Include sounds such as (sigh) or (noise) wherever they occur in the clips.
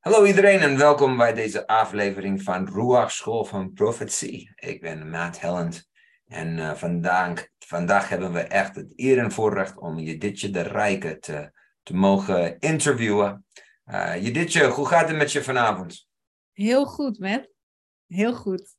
Hallo iedereen en welkom bij deze aflevering van Ruach School van Profetie. Ik ben Matt Helland en uh, vandaag, vandaag hebben we echt het eer en voorrecht om Jeditje de Rijke te, te mogen interviewen. Uh, Jeditje, hoe gaat het met je vanavond? Heel goed, Matt. Heel goed.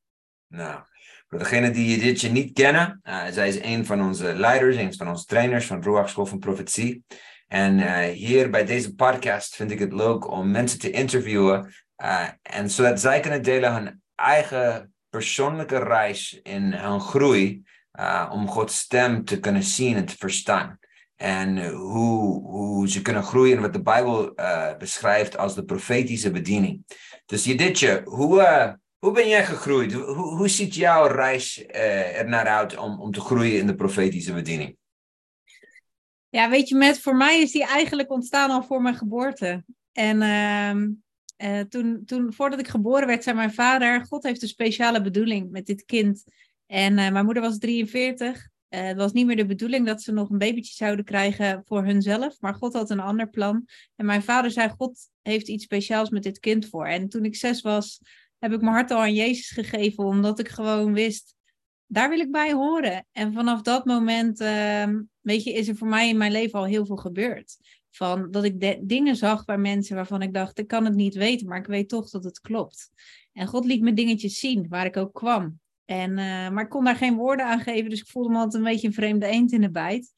Nou, voor degenen die Jeditje niet kennen, uh, zij is een van onze leiders, een van onze trainers van Ruach School van Profetie. En uh, hier bij deze podcast vind ik het leuk om mensen te interviewen. Uh, en zodat zij kunnen delen hun eigen persoonlijke reis in hun groei. Uh, om Gods stem te kunnen zien en te verstaan. En hoe, hoe ze kunnen groeien wat de Bijbel beschrijft als de profetische bediening. Dus Jeditje, hoe, hoe ben jij gegroeid? Hoe, hoe ziet jouw reis er naar uit om, om te groeien in de profetische bediening? Ja, weet je, met voor mij is die eigenlijk ontstaan al voor mijn geboorte. En uh, uh, toen, toen, voordat ik geboren werd, zei mijn vader: God heeft een speciale bedoeling met dit kind. En uh, mijn moeder was 43. Eh, het was niet meer de bedoeling dat ze nog een babytje zouden krijgen voor hunzelf, maar God had een ander plan. En mijn vader zei: God heeft iets speciaals met dit kind voor. En toen ik zes was, heb ik mijn hart al aan Jezus gegeven, omdat ik gewoon wist daar wil ik bij horen. En vanaf dat moment, uh, weet je, is er voor mij in mijn leven al heel veel gebeurd. Van dat ik dingen zag bij mensen waarvan ik dacht, ik kan het niet weten, maar ik weet toch dat het klopt. En God liet me dingetjes zien waar ik ook kwam. En, uh, maar ik kon daar geen woorden aan geven, dus ik voelde me altijd een beetje een vreemde eend in de bijt.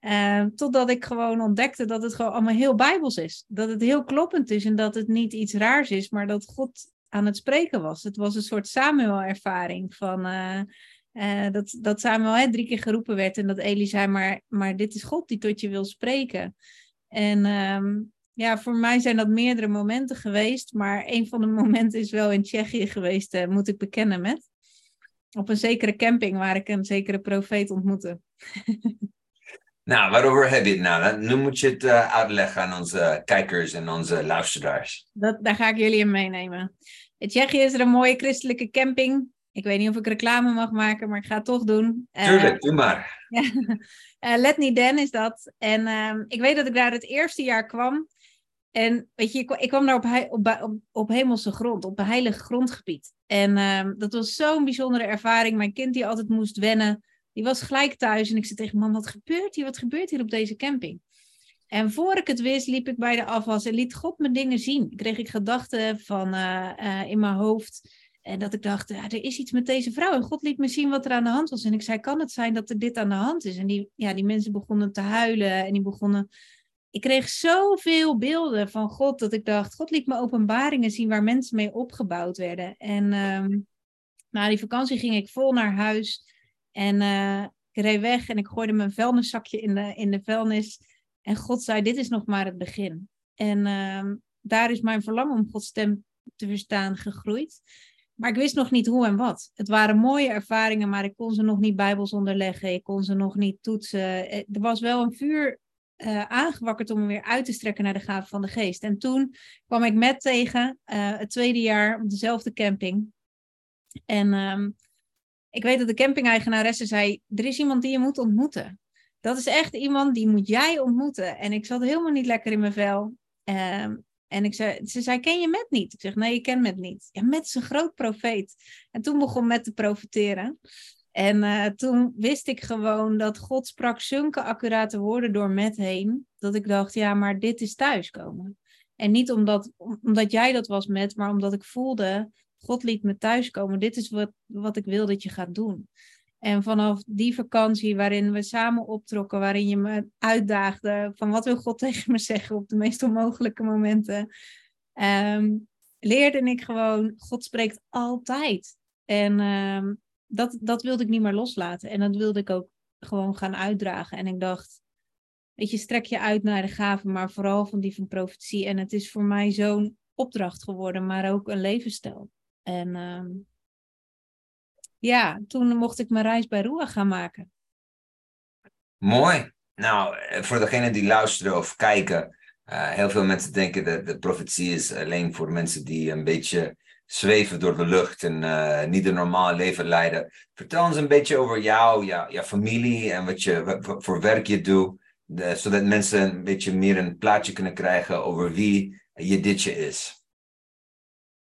Uh, totdat ik gewoon ontdekte dat het gewoon allemaal heel bijbels is. Dat het heel kloppend is en dat het niet iets raars is, maar dat God aan het spreken was. Het was een soort Samuel-ervaring van... Uh, uh, dat, dat Samuel hè, drie keer geroepen werd en dat Eli zei, maar, maar dit is God die tot je wil spreken. En um, ja, voor mij zijn dat meerdere momenten geweest, maar een van de (laughs) momenten is wel in Tsjechië geweest, uh, moet ik bekennen met. Op een zekere camping waar ik een zekere profeet ontmoette. (laughs) nou, waarover heb je het nou? Nu moet je het uh, uitleggen aan onze kijkers en onze luisteraars. Dat, daar ga ik jullie in meenemen. In Tsjechië is er een mooie christelijke camping ik weet niet of ik reclame mag maken, maar ik ga het toch doen. Tuurlijk, uh, doe maar. uh, (laughs) Let Me Den is dat. En uh, ik weet dat ik daar het eerste jaar kwam. En weet je, ik, kwam daar op, op, op, op, hemelse grond, op een heilig grondgebied. En ehm, dat was zo'n bijzondere ervaring. Mijn kind die altijd moest wennen, die was gelijk thuis. En ik zei tegen man, wat gebeurt hier? Wat gebeurt hier op deze camping? En voor ik het wist, liep ik bij de afwas en liet God me dingen zien. Kreeg ik gedachten van, uh, in mijn hoofd. En dat ik dacht, ja, er is iets met deze vrouw. En God liet me zien wat er aan de hand was. En ik zei, kan het zijn dat er dit aan de hand is? En die, ja, die mensen begonnen te huilen en die begonnen... Ik kreeg zoveel beelden van God dat ik dacht, God liet me openbaringen zien waar mensen mee opgebouwd werden. En um, na die vakantie ging ik vol naar huis en uh, ik reed weg en ik gooide mijn vuilniszakje in de, in de vuilnis. En God zei, dit is nog maar het begin. En uh, daar is mijn verlangen om Gods stem te verstaan gegroeid. Maar ik wist nog niet hoe en wat. Het waren mooie ervaringen, maar ik kon ze nog niet bijbels onderleggen. Ik kon ze nog niet toetsen. Eh, er was wel een vuur uh, aangewakkerd om me weer uit te strekken naar de gave van de geest. En toen kwam ik met tegen, uh, het tweede jaar op dezelfde camping. En um, ik weet dat de camping-eigenaresse zei, er is iemand die je moet ontmoeten. Dat is echt iemand die moet jij ontmoeten. En ik zat helemaal niet lekker in mijn vel. Um, en ik zei, ze zei, ken je Met niet? Ik zeg, nee, ik ken Met niet. Ja, Met is een groot profeet. En toen begon Met te profeteren. En uh, toen wist ik gewoon dat God sprak zulke accurate woorden door Met heen, dat ik dacht, ja, maar dit is thuiskomen. En niet omdat, omdat jij dat was met, maar omdat ik voelde, God liet me thuiskomen. Dit is wat, wat ik wil dat je gaat doen. En vanaf die vakantie waarin we samen optrokken, waarin je me uitdaagde van wat wil God (laughs) tegen me zeggen op de meest onmogelijke momenten, um, leerde ik gewoon, God spreekt altijd. En um, dat, dat wilde ik niet meer loslaten. En dat wilde ik ook gewoon gaan uitdragen. En ik dacht, weet je, strek je uit naar de gaven, maar vooral van die van profetie. En het is voor mij zo'n opdracht geworden, maar ook een levensstijl. En um, ja, toen mocht ik mijn reis bij Roa gaan maken. Mooi. Nou, eh, voor degenen die luisteren of kijken, uh, heel veel mensen denken dat de profetie is alleen voor mensen die een beetje zweven door de lucht en uh, niet een normaal leven leiden. Vertel ons een beetje over jou, jou jouw familie en wat je, voor werk je doet, zodat mensen een beetje meer een plaatje kunnen krijgen over wie je ditje is?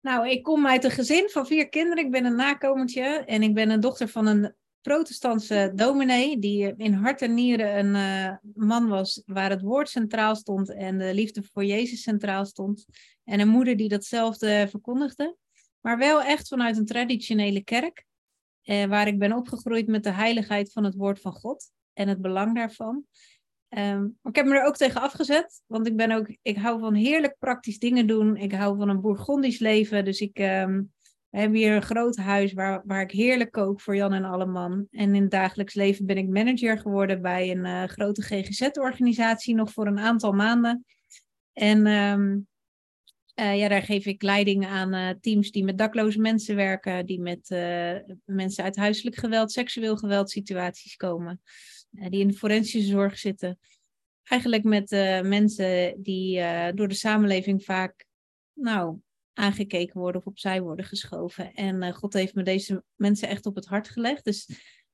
Nou, ik kom uit een gezin van vier kinderen. Ik ben een nakomertje en ik ben een dochter van een protestantse dominee, die in hart en nieren een uh, man was waar het woord centraal stond en de liefde voor Jezus centraal stond. En een moeder die datzelfde verkondigde. Maar wel echt vanuit een traditionele kerk, eh, waar ik ben opgegroeid met de heiligheid van het woord van God en het belang daarvan. Um, ik heb me er ook tegen afgezet, want ik ben ook, ik hou van heerlijk praktisch dingen doen. Ik hou van een Bourgondisch leven, dus ik um, heb hier een groot huis waar, waar ik heerlijk kook voor Jan en Alleman. En in het dagelijks leven ben ik manager geworden bij een uh, grote GGZ-organisatie nog voor een aantal maanden. En um, uh, ja, daar geef ik leiding aan uh, teams die met dakloze mensen werken, die met mensen uit huiselijk geweld, seksueel geweld situaties komen. Eh, die in de forensische zorg zitten. Eigenlijk met uh, mensen die uh, door de samenleving vaak nou, aangekeken worden of opzij worden geschoven. En God heeft me deze mensen echt op het hart gelegd. Dus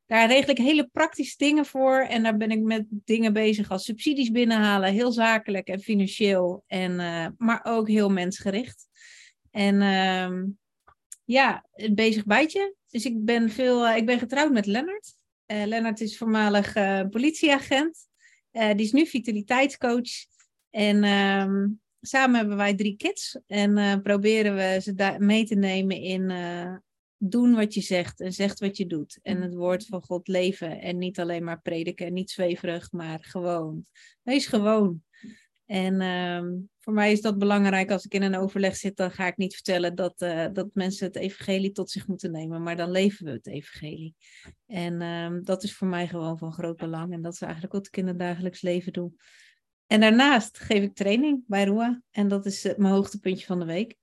daar regel ik hele praktische dingen voor. En daar ben ik met dingen bezig als subsidies binnenhalen. Heel zakelijk en financieel. En, maar ook heel mensgericht. En ehm, ja, bezig bijtje. Dus ik ben, veel, ik ben getrouwd met Lennart. Uh, Lennart is voormalig uh, politieagent. Uh, die is nu vitaliteitscoach. En ehm, samen hebben wij drie kids. En proberen we ze mee te nemen in doen wat je zegt en zegt wat je doet. En het woord van God leven. En niet alleen maar prediken en niet zweverig, maar gewoon. Wees gewoon. En ehm, voor mij is dat belangrijk. Als ik in een overleg zit, dan ga ik niet vertellen dat, uh, dat mensen het evangelie tot zich moeten nemen. Maar dan leven we het evangelie. En um, dat is voor mij gewoon van groot belang. En dat is eigenlijk wat ik in het dagelijks leven doe. En daarnaast geef ik training bij Roa. En dat is uh, mijn hoogtepuntje van de week.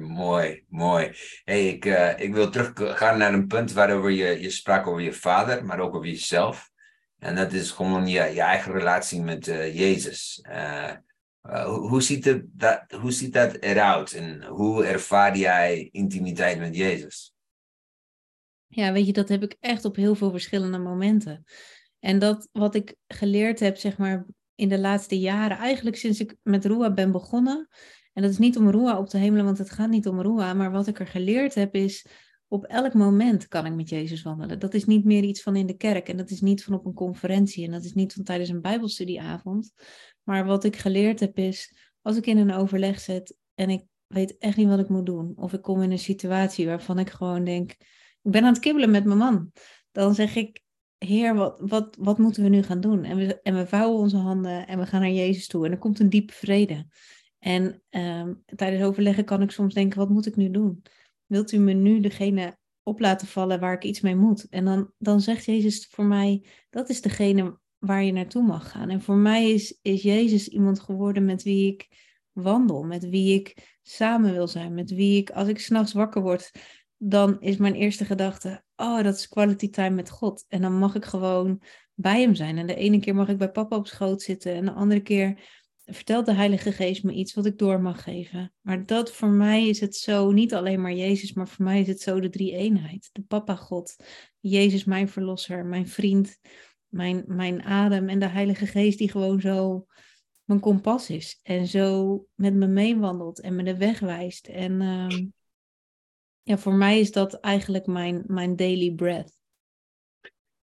Mooi, mooi. Hey, ik, uh, ik wil teruggaan naar een punt waarover je, je sprak over je vader, maar ook over jezelf. En dat is gewoon je, je eigen relatie met Jezus. Uh, hoe, ziet dat, hoe ziet dat eruit en hoe ervaar jij intimiteit met Jezus? Ja, weet je, dat heb ik echt op heel veel verschillende momenten. En dat wat ik geleerd heb, zeg maar, in de laatste jaren, eigenlijk sinds ik met Roa ben begonnen. En dat is niet om Roa op te hemelen, want het gaat niet om Roa. Maar wat ik er geleerd heb is, op elk moment kan ik met Jezus wandelen. Dat is niet meer iets van in de kerk en dat is niet van op een conferentie en dat is niet van tijdens een Bijbelstudieavond. Maar wat ik geleerd heb is, als ik in een overleg zit en ik weet echt niet wat ik moet doen, of ik kom in een situatie waarvan ik gewoon denk, ik ben aan het kibbelen met mijn man, dan zeg ik, Heer, wat, wat, wat moeten we nu gaan doen? En we, en we vouwen onze handen en we gaan naar Jezus toe en er komt een diepe vrede. En um, tijdens overleggen kan ik soms denken, wat moet ik nu doen? wilt u me nu degene op laten vallen waar ik iets mee moet? En dan, dan zegt Jezus voor mij, dat is degene waar je naartoe mag gaan. En voor mij is, is Jezus iemand geworden met wie ik wandel, met wie ik samen wil zijn, met wie ik, als ik s'nachts wakker word, dan is mijn eerste gedachte, oh, dat is quality time met God. En dan mag ik gewoon bij hem zijn. En de ene keer mag ik bij papa op schoot zitten en de andere keer vertelt de Heilige Geest me iets wat ik door mag geven. Maar dat voor mij is het zo, niet alleen maar Jezus, maar voor mij is het zo de drie eenheid. De Papa God, Jezus mijn verlosser, mijn vriend, mijn, mijn adem en de Heilige Geest die gewoon zo mijn kompas is. En zo met me meewandelt en me de weg wijst. En uh, ja, voor mij is dat eigenlijk mijn, mijn daily breath.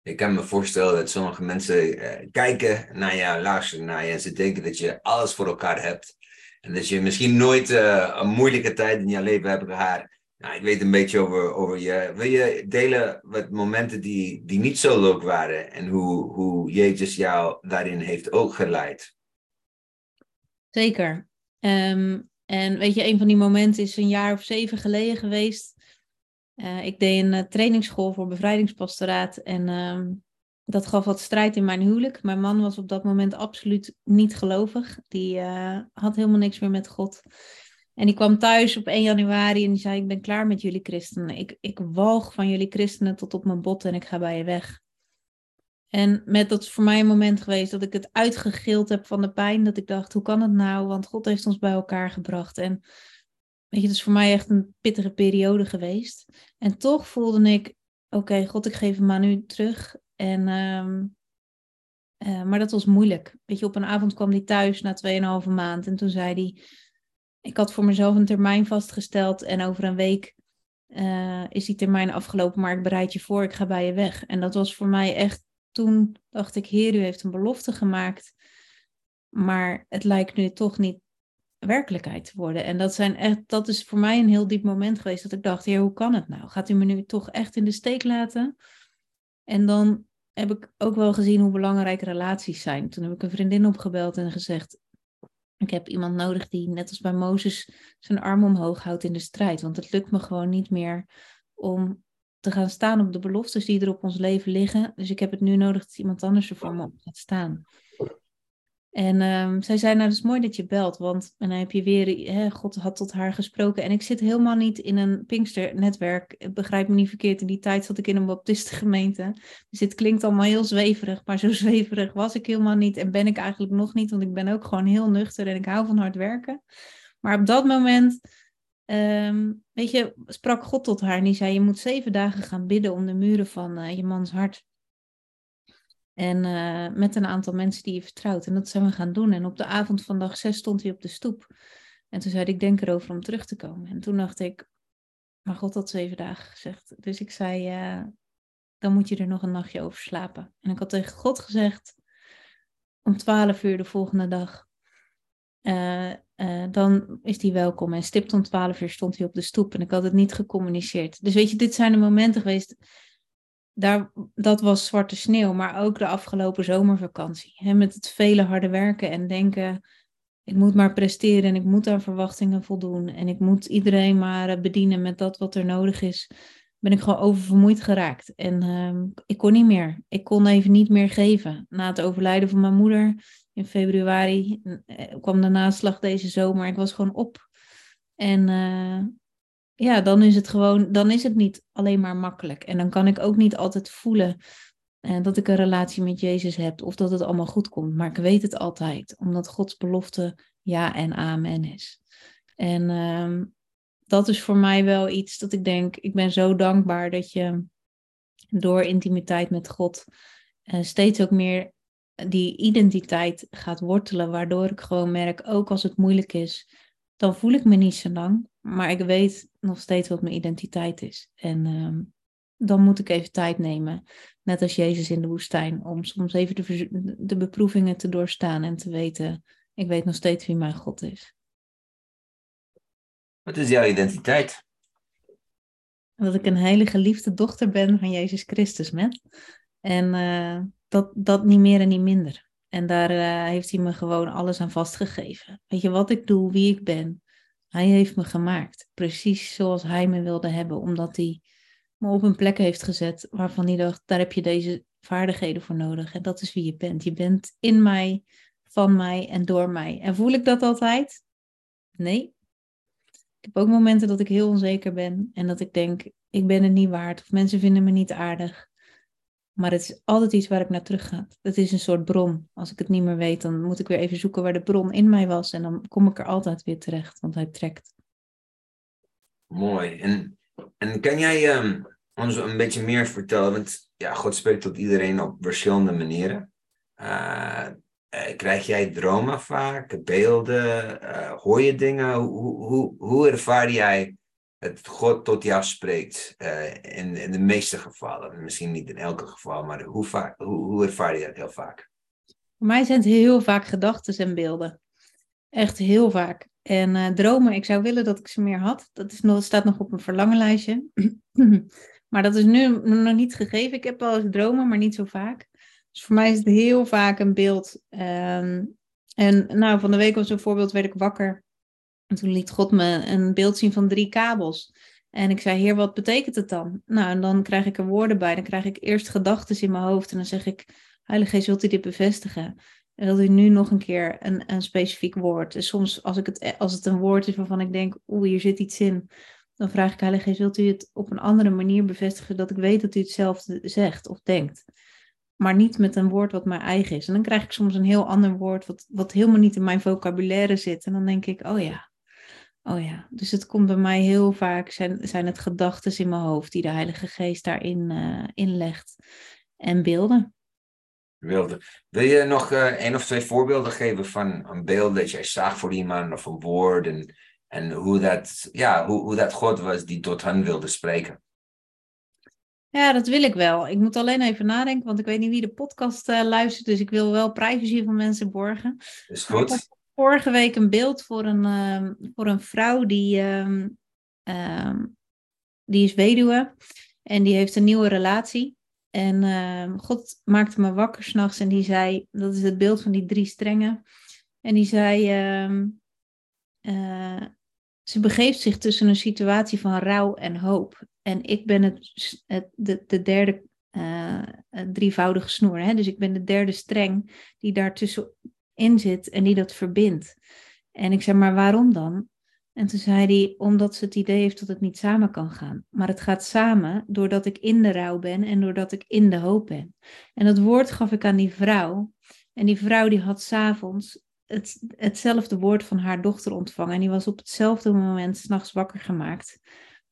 Ik kan me voorstellen dat sommige mensen uh, kijken naar jou, luisteren naar je en ze denken dat je alles voor elkaar hebt. En dat je misschien nooit uh, een moeilijke tijd in je leven hebt gehad. Nou, ik weet een beetje over, over je. Wil je delen wat momenten die, die niet zo leuk waren en hoe, hoe Jezus jou daarin heeft ook geleid? Zeker. Um, en weet je, een van die momenten is een jaar of zeven geleden geweest. Uh, ik deed een uh, trainingsschool voor bevrijdingspastoraat en uh, dat gaf wat strijd in mijn huwelijk. Mijn man was op dat moment absoluut niet gelovig. Die eh, had helemaal niks meer met God. En die kwam thuis op 1 januari en die zei: Ik ben klaar met jullie christenen. Ik, ik walg van jullie christenen tot op mijn bot en ik ga bij je weg. En met dat is voor mij een moment geweest dat ik het uitgegild heb van de pijn. Dat ik dacht: Hoe kan het nou? Want God heeft ons bij elkaar gebracht. En Weet je, het is voor mij echt een pittige periode geweest. En toch voelde ik, oké, God, ik geef hem aan u terug. En, um, uh, maar dat was moeilijk. Weet je, op een avond kwam hij thuis na 2,5 maand en toen zei hij, ik had voor mezelf een termijn vastgesteld en over een week eh, is die termijn afgelopen, maar ik bereid je voor, ik ga bij je weg. En dat was voor mij echt, toen dacht ik, Heer, u heeft een belofte gemaakt, maar het lijkt nu toch niet werkelijkheid te worden. En dat, zijn echt, dat is voor mij een heel diep moment geweest, dat ik dacht, Heer, hoe kan het nou? Gaat u me nu toch echt in de steek laten? En dan heb ik ook wel gezien hoe belangrijk relaties zijn. Toen heb ik een vriendin opgebeld en gezegd, ik heb iemand nodig die, net als bij Mozes, zijn arm omhoog houdt in de strijd. Want het lukt me gewoon niet meer om te gaan staan op de beloftes die er op ons leven liggen. Dus ik heb het nu nodig dat iemand anders er voor me op gaat staan. En um, zij zei, nou dat is mooi dat je belt, want en dan heb je weer, hè, God had tot haar gesproken. En ik zit helemaal niet in een Pinkster-netwerk, begrijp me niet verkeerd, in die tijd zat ik in een baptistengemeente. Dus dit klinkt allemaal heel zweverig, maar zo (laughs) zweverig was ik helemaal niet en ben ik eigenlijk nog niet, want ik ben ook gewoon heel nuchter en ik hou van hard werken. Maar op dat moment, um, weet je, sprak God tot haar en die zei, je moet zeven dagen gaan bidden om de muren van uh, je mans hart. En uh, met een aantal mensen die je vertrouwt. En dat zijn we gaan doen. En op de avond van dag zes stond hij op de stoep. En toen zei ik denk erover om terug te komen. En toen dacht ik, maar God had zeven dagen gezegd. Dus ik zei, dan moet je er nog een nachtje over slapen. En ik had tegen God gezegd, om twaalf uur de volgende dag, uh, dan is hij welkom. En stipt om twaalf uur stond hij op de stoep. En ik had het niet gecommuniceerd. Dus weet je, dit zijn de momenten geweest daar, dat was zwarte sneeuw, maar ook de afgelopen zomervakantie. Hè, met het vele harde werken en denken, ik moet maar presteren en ik moet aan verwachtingen voldoen. En ik moet iedereen maar eh, bedienen met dat wat er nodig is. Ben ik gewoon oververmoeid geraakt. En uh, ik kon niet meer. Ik kon even niet meer geven. Na het overlijden van mijn moeder in februari eh, kwam de naslag deze zomer. Ik was gewoon op. En uh, ja, dan is het gewoon, dan is het niet alleen maar makkelijk. En dan kan ik ook niet altijd voelen uh, dat ik een relatie met Jezus heb of dat het allemaal goed komt. Maar ik weet het altijd, omdat Gods belofte ja en amen is. En uh, dat is voor mij wel iets dat ik denk, ik ben zo dankbaar dat je door intimiteit met God uh, steeds ook meer die identiteit gaat wortelen, waardoor ik gewoon merk, ook als het moeilijk is, dan voel ik me niet zo lang. Maar ik weet nog steeds wat mijn identiteit is. En uh, dan moet ik even tijd nemen, net als Jezus in de woestijn, om soms even de, de beproevingen te doorstaan en te weten, ik weet nog steeds wie mijn God is. Wat is jouw identiteit? Dat ik een hele geliefde dochter ben van Jezus Christus, met. En uh, dat, dat niet meer en niet minder. En daar uh, heeft hij me gewoon alles aan vastgegeven. Weet je wat ik doe, wie ik ben. Hij heeft me gemaakt, precies zoals hij me wilde hebben, omdat hij me op een plek heeft gezet waarvan hij dacht, daar heb je deze vaardigheden voor nodig. En dat is wie je bent. Je bent in mij, van mij en door mij. En voel ik dat altijd? Nee. Ik heb ook momenten dat ik heel onzeker ben en dat ik denk, ik ben het niet waard of mensen vinden me niet aardig. Maar het is altijd iets waar ik naar terug ga. Het is een soort bron. Als ik het niet meer weet, dan moet ik weer even zoeken waar de bron in mij was. En dan kom ik er altijd weer terecht, want hij trekt. Mooi. En, en kan jij um, ons een beetje meer vertellen? Want ja, God spreekt tot iedereen op verschillende manieren. Uh, uh, krijg jij dromen vaak, beelden? Uh, hoor je dingen? Hoe, hoe, hoe ervaar jij het God tot jou spreekt. Uh, in, in de meeste gevallen. Misschien niet in elke geval, maar hoe, vaak, hoe, hoe ervaar je dat heel vaak? Voor mij zijn het heel vaak gedachten en beelden. Echt heel vaak. En uh, dromen, ik zou willen dat ik ze meer had. Dat is nog, staat nog op mijn verlangenlijstje. (clears throat) maar dat is nu nog niet gegeven. Ik heb wel eens dromen, maar niet zo vaak. Dus voor mij is het heel vaak een beeld. Um, en nou, van de week was een voorbeeld, werd ik wakker. En toen liet God me een beeld zien van drie kabels. En ik zei, heer, wat betekent het dan? Nou, en dan krijg ik er woorden bij. Dan krijg ik eerst gedachten in mijn hoofd. En dan zeg ik, Heilige Geest, wilt u dit bevestigen? En wilt u nu nog een keer een, een specifiek woord? En soms, als, ik het, als het een woord is waarvan ik denk, oeh, hier zit iets in. Dan vraag ik, Heilige Geest, wilt u het op een andere manier bevestigen? Dat ik weet dat u hetzelfde zegt of denkt. Maar niet met een woord wat mijn eigen is. En dan krijg ik soms een heel ander woord wat, wat helemaal niet in mijn vocabulaire zit. En dan denk ik, oh ja, Oh ja, dus het komt bij mij heel vaak, zijn, zijn het gedachten in mijn hoofd die de Heilige Geest daarin uh, inlegt. En beelden. Beelden. Wil je nog uh, één of twee voorbeelden geven van een beeld dat jij zag voor iemand of een woord? En en hoe dat, ja, hoe, hoe dat God was die tot hen wilde spreken. Ja, dat wil ik wel. Ik moet alleen even nadenken, want ik weet niet wie de podcast uh, luistert, dus ik wil wel privacy van mensen borgen. Is goed. Vorige week een beeld voor een, uh, voor een vrouw die, uh, die is weduwe en die heeft een nieuwe relatie. En ehm, God maakte me wakker s'nachts en die zei, dat is het beeld van die drie strengen. En die zei, uh, ze begeeft zich tussen een situatie van rouw en hoop. En ik ben het, het de, de derde uh, drievoudige snoer. Hè? Dus ik ben de derde streng die daartussenin zit en die dat verbindt. En ik zei, maar waarom dan? En toen zei hij, omdat ze het idee heeft dat het niet samen kan gaan. Maar het gaat samen doordat ik in de rouw ben en doordat ik in de hoop ben. En dat woord gaf ik aan die vrouw. En die vrouw die had s'avonds het, hetzelfde woord van haar dochter ontvangen. En die was op hetzelfde moment s'nachts wakker gemaakt.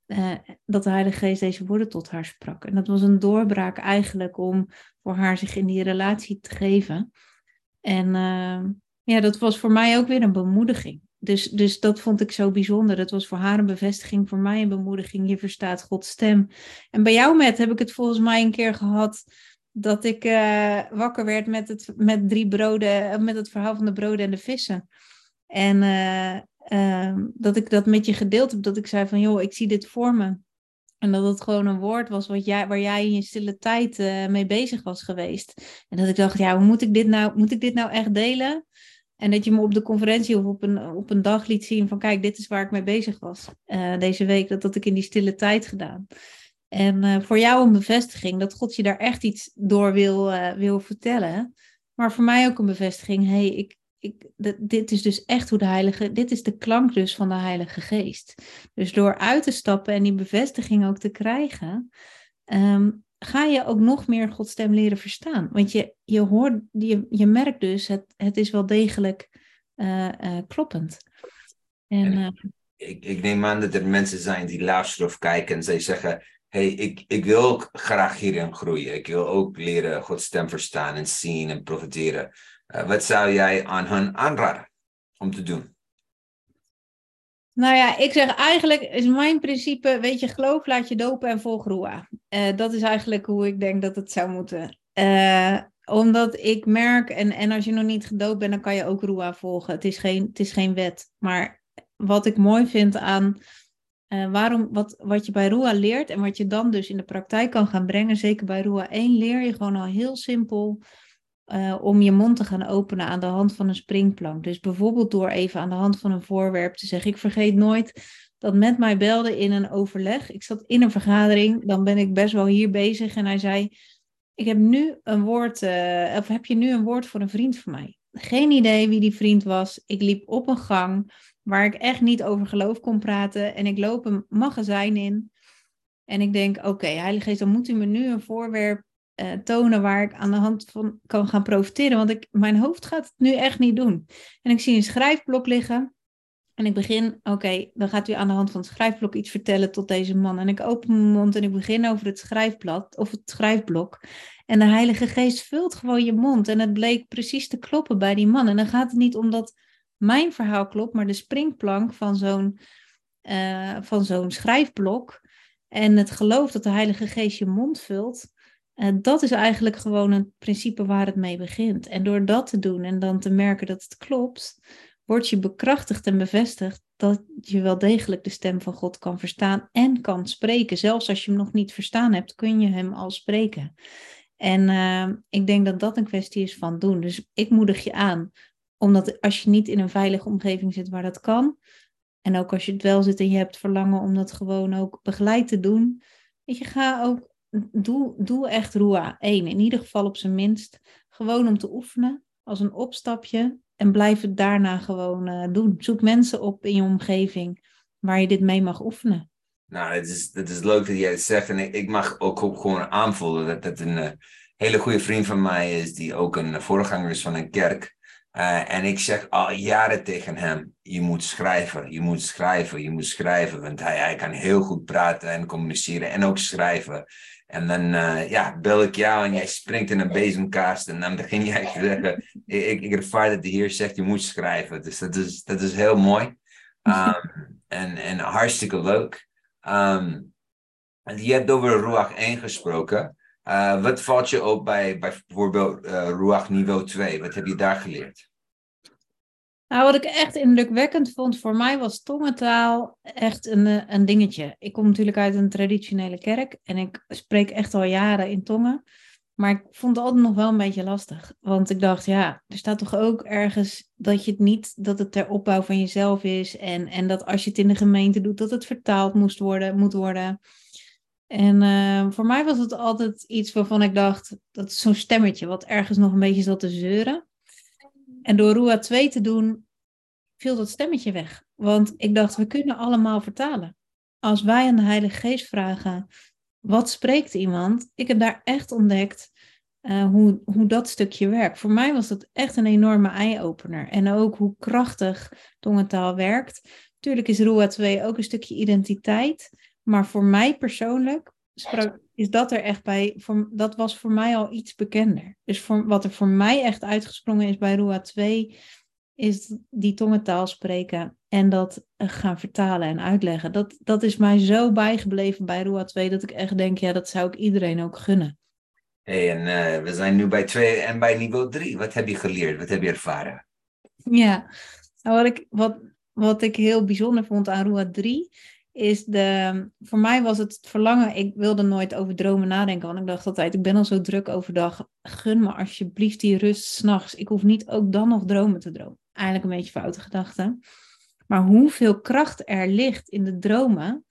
Uh, dat de Heilige Geest deze woorden tot haar sprak. En dat was een doorbraak eigenlijk om voor haar zich in die relatie te geven. En uh, ja, dat was voor mij ook weer een bemoediging. Dus, dus dat vond ik zo bijzonder. Dat was voor haar een bevestiging, voor mij een bemoediging. Je verstaat Gods stem. En bij jou, met heb ik het volgens mij een keer gehad dat ik uh, wakker werd met, het, met drie broden, eh, met het verhaal van de broden en de vissen. En uh, dat ik dat met je gedeeld heb, dat ik zei van, joh, ik zie dit voor me. En dat het gewoon een woord was wat jij, waar jij in je stille tijd uh, mee bezig was geweest. En dat ik dacht, ja, hoe moet ik dit nou, moet ik dit nou echt delen? En dat je me op de conferentie of op een, op een dag liet zien van, kijk, dit is waar ik mee bezig was deze week. Dat had ik in die stille tijd gedaan. En uh, voor jou een bevestiging dat God je daar echt iets door wil, wil vertellen. Maar voor mij ook een bevestiging, hey, ik, ik, dit is dus echt hoe de Heilige, dit is de klank dus van de Heilige Geest. Dus door uit te stappen en die bevestiging ook te krijgen, um, ga je ook nog meer Gods stem leren verstaan. Want je, je hoort, je, je merkt dus, het, het is wel degelijk uh, kloppend. En, en ik, ik neem aan dat er mensen zijn die of kijken en zij zeggen, hey, ik, ik wil ook graag hierin groeien. Ik wil ook leren Gods stem verstaan en zien en profiteren. Uh, wat zou jij aan hen aanraden om te doen? Nou ja, ik zeg eigenlijk is mijn principe, weet je, geloof laat je dopen en volg Roa. Uh, dat is eigenlijk hoe ik denk dat het zou moeten. Uh, omdat ik merk, en, en als je nog niet gedoopt bent, dan kan je ook Roa volgen. Het is geen, het is geen wet. Maar wat ik mooi vind aan waarom, wat, wat je bij Rua leert en wat je dan dus in de praktijk kan gaan brengen, zeker bij Rua 1, leer je gewoon al heel simpel uh, om je mond te gaan openen aan de hand van een springplank. Dus bijvoorbeeld door even aan de hand van een voorwerp te zeggen: Ik vergeet nooit dat met mij belde in een overleg. Ik zat in een vergadering, dan ben ik best wel hier bezig en hij zei: Ik heb nu een woord, uh, of heb je nu een woord voor een vriend van mij? Geen idee wie die vriend was. Ik liep op een gang waar ik echt niet over geloof kon praten. En ik loop een magazijn in. En ik denk, oké, Heilige Geest, dan moet u me nu een voorwerp uh, tonen waar ik aan de hand van kan gaan profiteren. Want ik, mijn hoofd gaat het nu echt niet doen. En ik zie een schrijfblok liggen. En ik begin, oké, dan gaat u aan de hand van het schrijfblok iets vertellen tot deze man. En ik open mijn mond en ik begin over het schrijfblad of het schrijfblok. En de Heilige Geest vult gewoon je mond. En het bleek precies te kloppen bij die man. En dan gaat het niet om dat mijn verhaal klopt, maar de springplank van zo'n uh, van zo'n schrijfblok en het geloof dat de Heilige Geest je mond vult, dat is eigenlijk gewoon een principe waar het mee begint. En door dat te doen en dan te merken dat het klopt, word je bekrachtigd en bevestigd dat je wel degelijk de stem van God kan verstaan en kan spreken. Zelfs als je hem nog niet verstaan hebt, kun je hem al spreken. En uh, ik denk dat dat een kwestie is van doen. Dus ik moedig je aan omdat als je niet in een veilige omgeving zit waar dat kan, en ook als je het wel zit en je hebt verlangen om dat gewoon ook begeleid te doen, weet je, ga ook, doe, doe echt Roa 1, in ieder geval op zijn minst, gewoon om te oefenen, als een opstapje, en blijf het daarna gewoon uh, doen. Zoek mensen op in je omgeving waar je dit mee mag oefenen. Nou, het is, het is leuk dat jij het zegt. En ik, ik mag ook, gewoon aanvoelen dat dat een uh, hele goede vriend van mij is, die ook een voorganger is van een kerk. Uh, en ik zeg al jaren tegen hem: je moet schrijven, je moet schrijven, je moet schrijven. Want hij, hij kan heel goed praten en communiceren en ook schrijven. En dan uh, ja, bel ik jou en jij springt in een bezemkast. En dan begin jij te zeggen: (laughs) ik, ik ervaar dat de Heer zegt: je moet schrijven. Dus dat is, dat is heel mooi. Um, (laughs) en, en hartstikke leuk. Um, je hebt over Ruach 1 gesproken. Uh, wat valt je op bij, bij bijvoorbeeld uh, Ruach niveau 2? Wat heb je daar geleerd? Nou, wat ik echt indrukwekkend vond voor mij was tongentaal echt een, eh, een dingetje. Ik kom natuurlijk uit een traditionele kerk en ik spreek echt al jaren in tongen. Maar ik vond het altijd nog wel een beetje lastig. Want ik dacht, ja, er staat toch ook ergens dat je het niet, dat het ter opbouw van jezelf is. En, en dat als je het in de gemeente doet, dat het vertaald moest worden, moet worden. En uh, voor mij was het altijd iets waarvan ik dacht, dat is zo'n stemmetje wat ergens nog een beetje zat te zeuren. En door Rua 2 te doen, viel dat stemmetje weg. Want ik dacht, we kunnen allemaal vertalen. Als wij aan de Heilige Geest vragen, wat spreekt iemand? Ik heb daar echt ontdekt uh, hoe, hoe dat stukje werkt. Voor mij was dat echt een enorme eye-opener. En ook hoe krachtig tongentaal werkt. Tuurlijk is Rua 2 ook een stukje identiteit. Maar voor mij persoonlijk is dat er echt bij. Voor, dat was voor mij al iets bekender. Dus voor, wat er voor mij echt uitgesprongen is bij Rua 2, is die tongentaal spreken en dat gaan vertalen en uitleggen. Dat, dat is mij zo bijgebleven bij Rua 2 dat ik echt denk, ja, dat zou ik iedereen ook gunnen. Hey, en uh, we zijn nu bij 2 en bij niveau 3. Wat heb je geleerd? Wat heb je ervaren? Ja, nou, wat, ik, wat, wat ik heel bijzonder vond aan Rua 3 is de, voor mij was het, verlangen, ik wilde nooit over dromen nadenken, want ik dacht altijd, ik ben al zo druk overdag, gun me alsjeblieft die rust s'nachts. Ik hoef niet ook dan nog dromen te dromen. Eigenlijk een beetje foute gedachte. Maar hoeveel kracht er ligt in de dromen,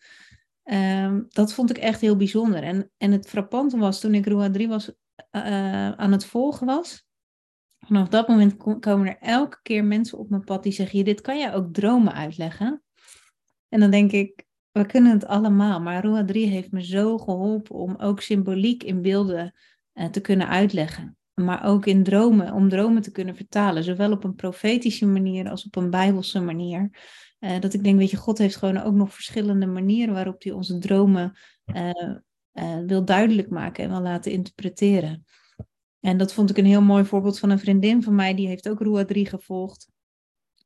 um, dat vond ik echt heel bijzonder. En, en het frappante was, toen ik Rua 3 was, uh, aan het volgen was, vanaf dat moment komen er elke keer mensen op mijn pad die zeggen, dit kan jij ook dromen uitleggen. En dan denk ik, we kunnen het allemaal, maar Rua 3 heeft me zo geholpen om ook symboliek in beelden uh, te kunnen uitleggen. Maar ook in dromen, om dromen te kunnen vertalen, zowel op een profetische manier als op een bijbelse manier. Uh, dat ik denk, weet je, God heeft gewoon ook nog verschillende manieren waarop hij onze dromen uh, wil duidelijk maken en wil laten interpreteren. En dat vond ik een heel mooi voorbeeld van een vriendin van mij, die heeft ook Rua 3 gevolgd.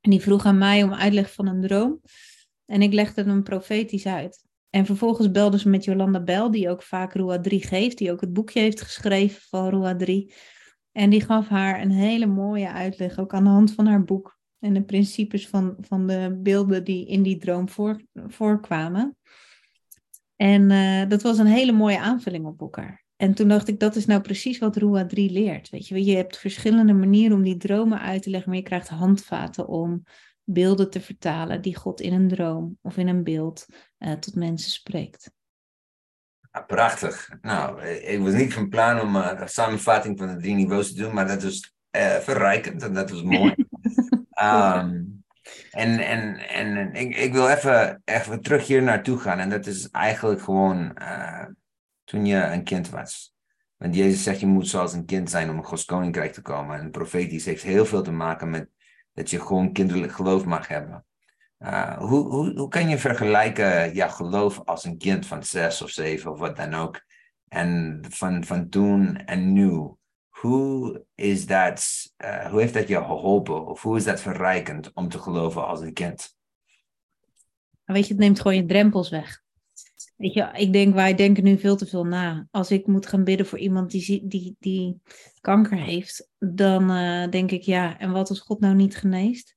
En die vroeg aan mij om uitleg van een droom. En ik legde hem profetisch uit. En vervolgens belde ze met Jolanda Bel, die ook vaak Rua 3 geeft, die ook het boekje heeft geschreven van Rua 3. En die gaf haar een hele mooie uitleg, ook aan de hand van haar boek. En de principes van, van de beelden die in die droom voor, voorkwamen. En uh, dat was een hele mooie aanvulling op elkaar. En toen dacht ik, dat is nou precies wat Rua 3 leert. Weet je, je hebt verschillende manieren om die dromen uit te leggen, maar je krijgt handvaten om beelden te vertalen die God in een droom of in een beeld uh, tot mensen spreekt. prachtig. Nou, ik was niet van plan om uh, een samenvatting van de drie niveaus te doen, maar dat was uh, verrijkend en dat was mooi. (laughs) um, en en, en ik, ik wil even, even terug hier naartoe gaan. En dat is eigenlijk gewoon toen je een kind was. Want Jezus zegt, je moet zoals een kind zijn om een Gods koninkrijk te komen. En profetisch heeft heel veel te maken met dat je gewoon kinderlijk geloof mag hebben. Uh, hoe, hoe, hoe kan je vergelijken jouw geloof als een kind van zes of zeven of wat dan ook? En van, van toen en nu. Hoe, is dat, uh, hoe heeft dat je geholpen? Of hoe is dat verrijkend om te geloven als een kind? Weet je, het neemt gewoon je drempels weg. Weet je, ik denk, wij denken nu veel te veel na. Als ik moet gaan bidden voor iemand die, die, die kanker heeft, dan uh, denk ik, ja, en wat als God nou niet geneest?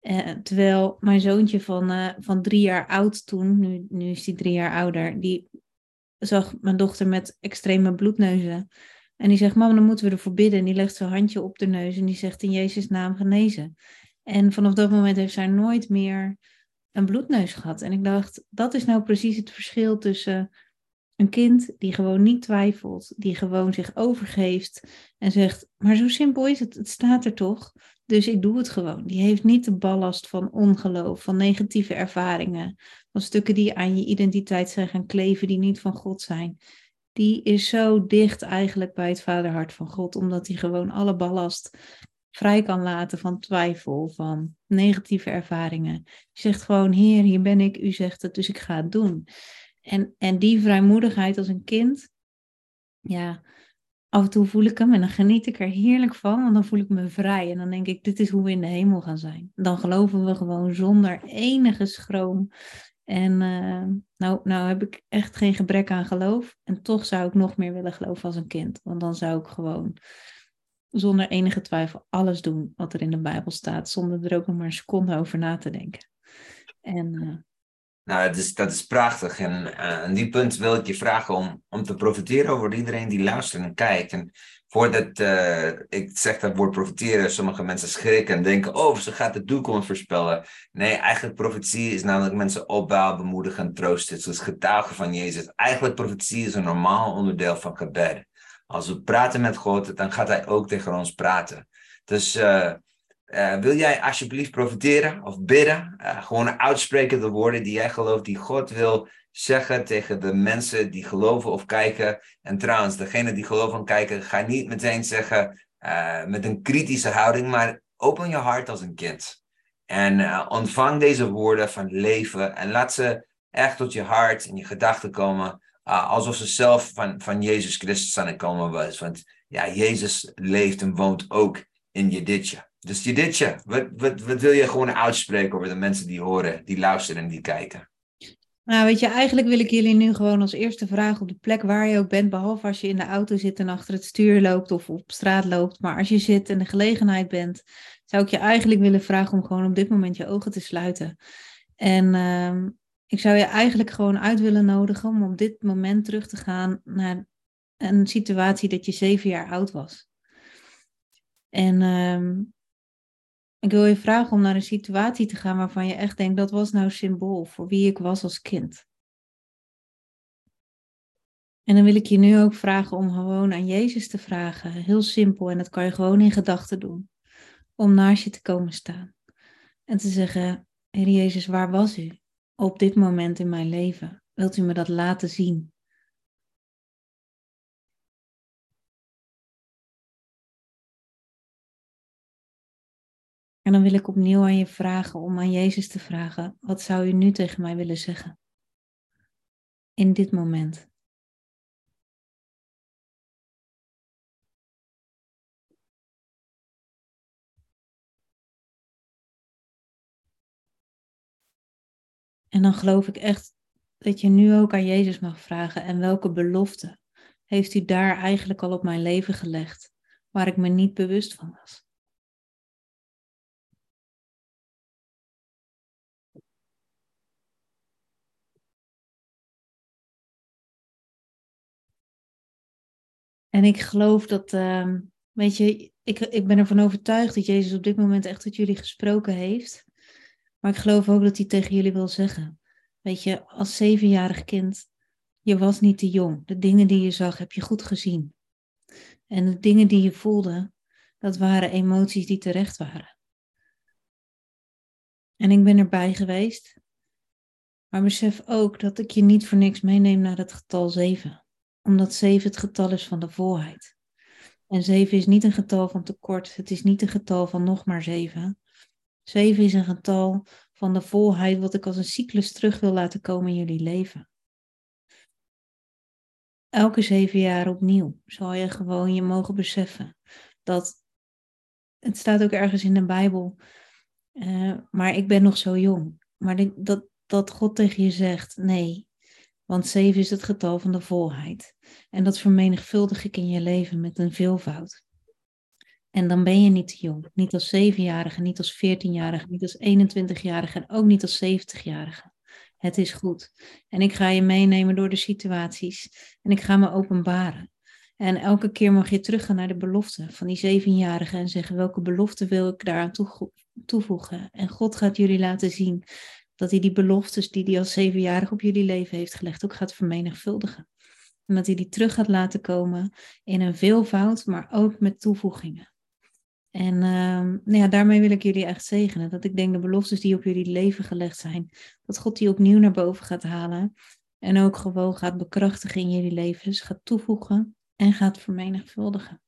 Uh, terwijl mijn zoontje van, uh, van drie jaar oud toen, nu, nu is hij drie jaar ouder, die zag mijn dochter met extreme bloedneuzen. En die zegt, mama, dan moeten we ervoor bidden. En die legt zijn handje op de neus en die zegt in Jezus' naam genezen. En vanaf dat moment heeft zij nooit meer een bloedneus gehad. En ik dacht, dat is nou precies het verschil tussen een kind die gewoon niet twijfelt, die gewoon zich overgeeft en zegt, maar zo simpel is het, het staat er toch, dus ik doe het gewoon. Die heeft niet de ballast van ongeloof, van negatieve ervaringen, van stukken die aan je identiteit zijn gaan kleven, die niet van God zijn. Die is zo dicht eigenlijk bij het vaderhart van God, omdat hij gewoon alle ballast vrij kan laten van twijfel, van negatieve ervaringen. Je zegt gewoon, Heer, hier ben ik, u zegt het, dus ik ga het doen. En, en die vrijmoedigheid als een kind, ja, af en toe voel ik hem en dan geniet ik er heerlijk van, want dan voel ik me vrij. En dan denk ik, dit is hoe we in de hemel gaan zijn. Dan geloven we gewoon zonder enige schroom. En uh, nou, nou heb ik echt geen gebrek aan geloof. En toch zou ik nog meer willen geloven als een kind. Want dan zou ik gewoon zonder enige twijfel alles doen wat er in de Bijbel staat. Zonder er ook nog maar een seconde over na te denken. En uh, nou, dat is, dat is prachtig. En uh, aan die punt wil ik je vragen om, om te profiteren over iedereen die luistert en kijkt. En voordat uh, ik zeg dat woord profiteren, sommige mensen schrikken en denken, oh, ze gaat de toekomst voorspellen. Nee, eigenlijk profetie is namelijk mensen opbouwen, bemoedigen, troosten. Het is getuigen van Jezus. Eigenlijk profetie is een normaal onderdeel van gebed. Als we praten met God, dan gaat hij ook tegen ons praten. Dus uh, uh, wil jij alsjeblieft profiteren of bidden? Uh, gewoon uitspreken de woorden die jij gelooft, die God wil zeggen tegen de mensen die geloven of kijken. En trouwens, degene die geloven en kijken, ga niet meteen zeggen met een kritische houding, maar open je hart als een kind. En ontvang deze woorden van leven en laat ze echt tot je hart en je gedachten komen, alsof ze zelf van, van Jezus Christus aan het komen was. Want ja, Jezus leeft en woont ook in je ditje. Dus Juditje, wat, wat, wat wil je gewoon uitspreken over de mensen die horen, die luisteren en die kijken? Nou, weet je, eigenlijk wil ik jullie nu gewoon als eerste vragen op de plek waar je ook bent, behalve als je in de auto zit en achter het stuur loopt of op straat loopt. Maar als je zit en de gelegenheid bent, zou ik je eigenlijk willen vragen om gewoon op dit moment je ogen te sluiten. En uh, ik zou je eigenlijk gewoon uit willen nodigen om op dit moment terug te gaan naar een situatie dat je zeven jaar oud was. En uh, ik wil je vragen om naar een situatie te gaan waarvan je echt denkt, dat was nou symbool voor wie ik was als kind. En dan wil ik je nu ook vragen om gewoon aan Jezus te vragen. Heel simpel en dat kan je gewoon in gedachten doen. Om naast je te komen staan. En te zeggen, Heer Jezus, waar was u op dit moment in mijn leven? Wilt u me dat laten zien? En dan wil ik opnieuw aan je vragen om aan Jezus te vragen, wat zou u nu tegen mij willen zeggen? In dit moment. En dan geloof ik echt dat je nu ook aan Jezus mag vragen en welke belofte heeft u daar eigenlijk al op mijn leven gelegd, waar ik me niet bewust van was. En ik geloof dat, uh, weet je, ik, ik ben ervan overtuigd dat Jezus op dit moment echt tot jullie gesproken heeft. Maar ik geloof ook dat hij tegen jullie wil zeggen. Weet je, als zevenjarig kind, je was niet te jong. De dingen die je zag, heb je goed gezien. En de dingen die je voelde, dat waren emoties die terecht waren. En ik ben erbij geweest. Maar besef ook dat ik je niet voor niks meeneem naar het getal zeven omdat 7 het getal is van de volheid. En 7 is niet een getal van tekort. Het is niet een getal van nog maar 7. 7 is een getal van de volheid wat ik als een cyclus terug wil laten komen in jullie leven. Elke zeven jaar opnieuw zal je gewoon je mogen beseffen dat het staat ook ergens in de Bijbel, uh, maar ik ben nog zo jong. Maar dat, dat God tegen je zegt, nee, want 7 is het getal van de volheid. En dat vermenigvuldig ik in je leven met een veelvoud. En dan ben je niet te jong. Niet als 7-jarige, niet als 14-jarige, niet als 21-jarige en ook niet als 70-jarige. Het is goed. En ik ga je meenemen door de situaties. En ik ga me openbaren. En elke keer mag je teruggaan naar de belofte van die 7-jarige en zeggen welke belofte wil ik daaraan toevoegen. En God gaat jullie laten zien dat hij die beloftes die hij als zevenjarig op jullie leven heeft gelegd ook gaat vermenigvuldigen. En dat hij die terug gaat laten komen in een veelvoud, maar ook met toevoegingen. En uh, nou ja, daarmee wil ik jullie echt zegenen. Dat ik denk de beloftes die op jullie leven gelegd zijn, dat God die opnieuw naar boven gaat halen. En ook gewoon gaat bekrachtigen in jullie levens, gaat toevoegen en gaat vermenigvuldigen.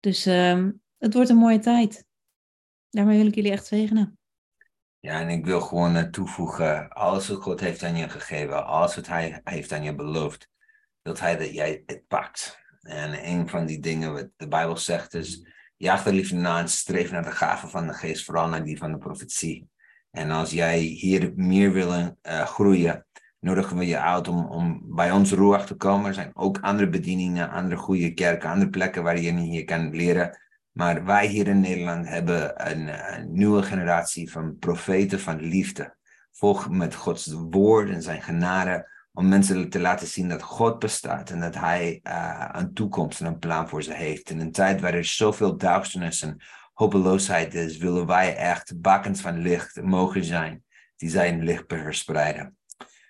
Dus uh, het wordt een mooie tijd. Daarmee wil ik jullie echt zegenen. Ja, en ik wil gewoon uh, toevoegen, alles wat God heeft aan je gegeven, alles wat Hij heeft aan je beloofd, dat Hij dat jij het pakt. En een van die dingen wat de Bijbel zegt is, jaag er liever na en naar de gaven van de geest, vooral naar die van de profetie. En als jij hier meer wil uh, groeien, nodigen we je uit om, om bij ons Ruach te komen. Er zijn ook andere bedieningen, andere goede kerken, andere plekken waar je hier kan leren. Maar wij hier in Nederland hebben een, een nieuwe generatie van profeten van liefde. Volg met Gods woord en zijn genade om mensen te laten zien dat God bestaat en dat Hij uh, een toekomst en een plan voor ze heeft. In een tijd waar er zoveel duisternis en hopeloosheid is, willen wij echt bakkens van licht mogen zijn die zijn licht verspreiden.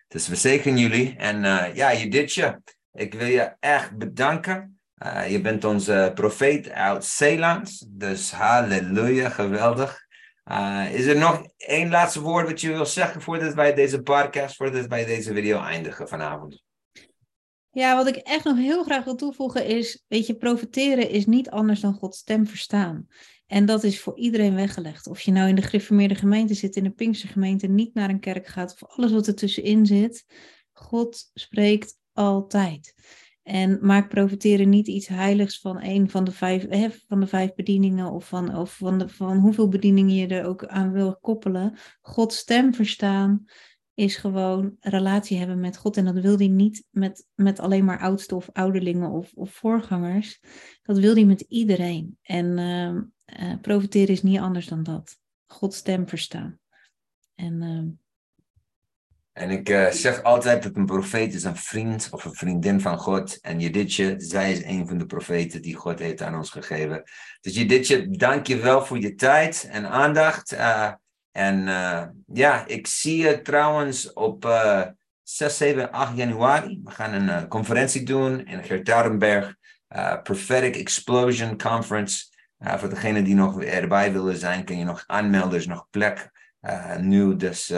Dus we zegenen jullie en uh, ja, Judithje, ik wil je echt bedanken. Uh, je bent onze profeet uit Zeeland, dus halleluja, geweldig. Uh, is er nog één laatste woord wat je wil zeggen voordat wij deze podcast, voordat wij deze video eindigen vanavond? Ja, wat ik echt nog heel graag wil toevoegen is, weet je, profiteren is niet anders dan Gods stem verstaan. En dat is voor iedereen weggelegd. Of je nou in de gereformeerde gemeente zit, in de Pinkstergemeente, niet naar een kerk gaat, of alles wat er tussenin zit. God spreekt altijd. En maak profiteren niet iets heiligs van een van de vijf, van de vijf bedieningen of, van, of van, de, van hoeveel bedieningen je er ook aan wil koppelen. Gods stem verstaan is gewoon relatie hebben met God. En dat wil hij niet met, met alleen maar oudste of ouderlingen of, of voorgangers. Dat wil hij met iedereen. En uh, profiteren is niet anders dan dat. Gods stem verstaan. En uh, en ik uh, zeg altijd dat een profeet is een vriend of een vriendin van God. En Judithje, zij is een van de profeten die God heeft aan ons gegeven. Dus Judithje, dank je wel voor je tijd en aandacht. Uh, en uh, ja, ik zie je trouwens op 6, 7, 8 januari. We gaan een conferentie doen in Gertarenberg. Prophetic Explosion Conference. voor degenen die nog erbij willen zijn, kun je nog aanmelden. Er is nog plek nu, dus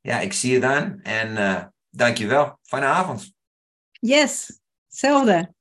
ja, ik zie je dan en uh, dankjewel. Fijne avond. Yes, hetzelfde.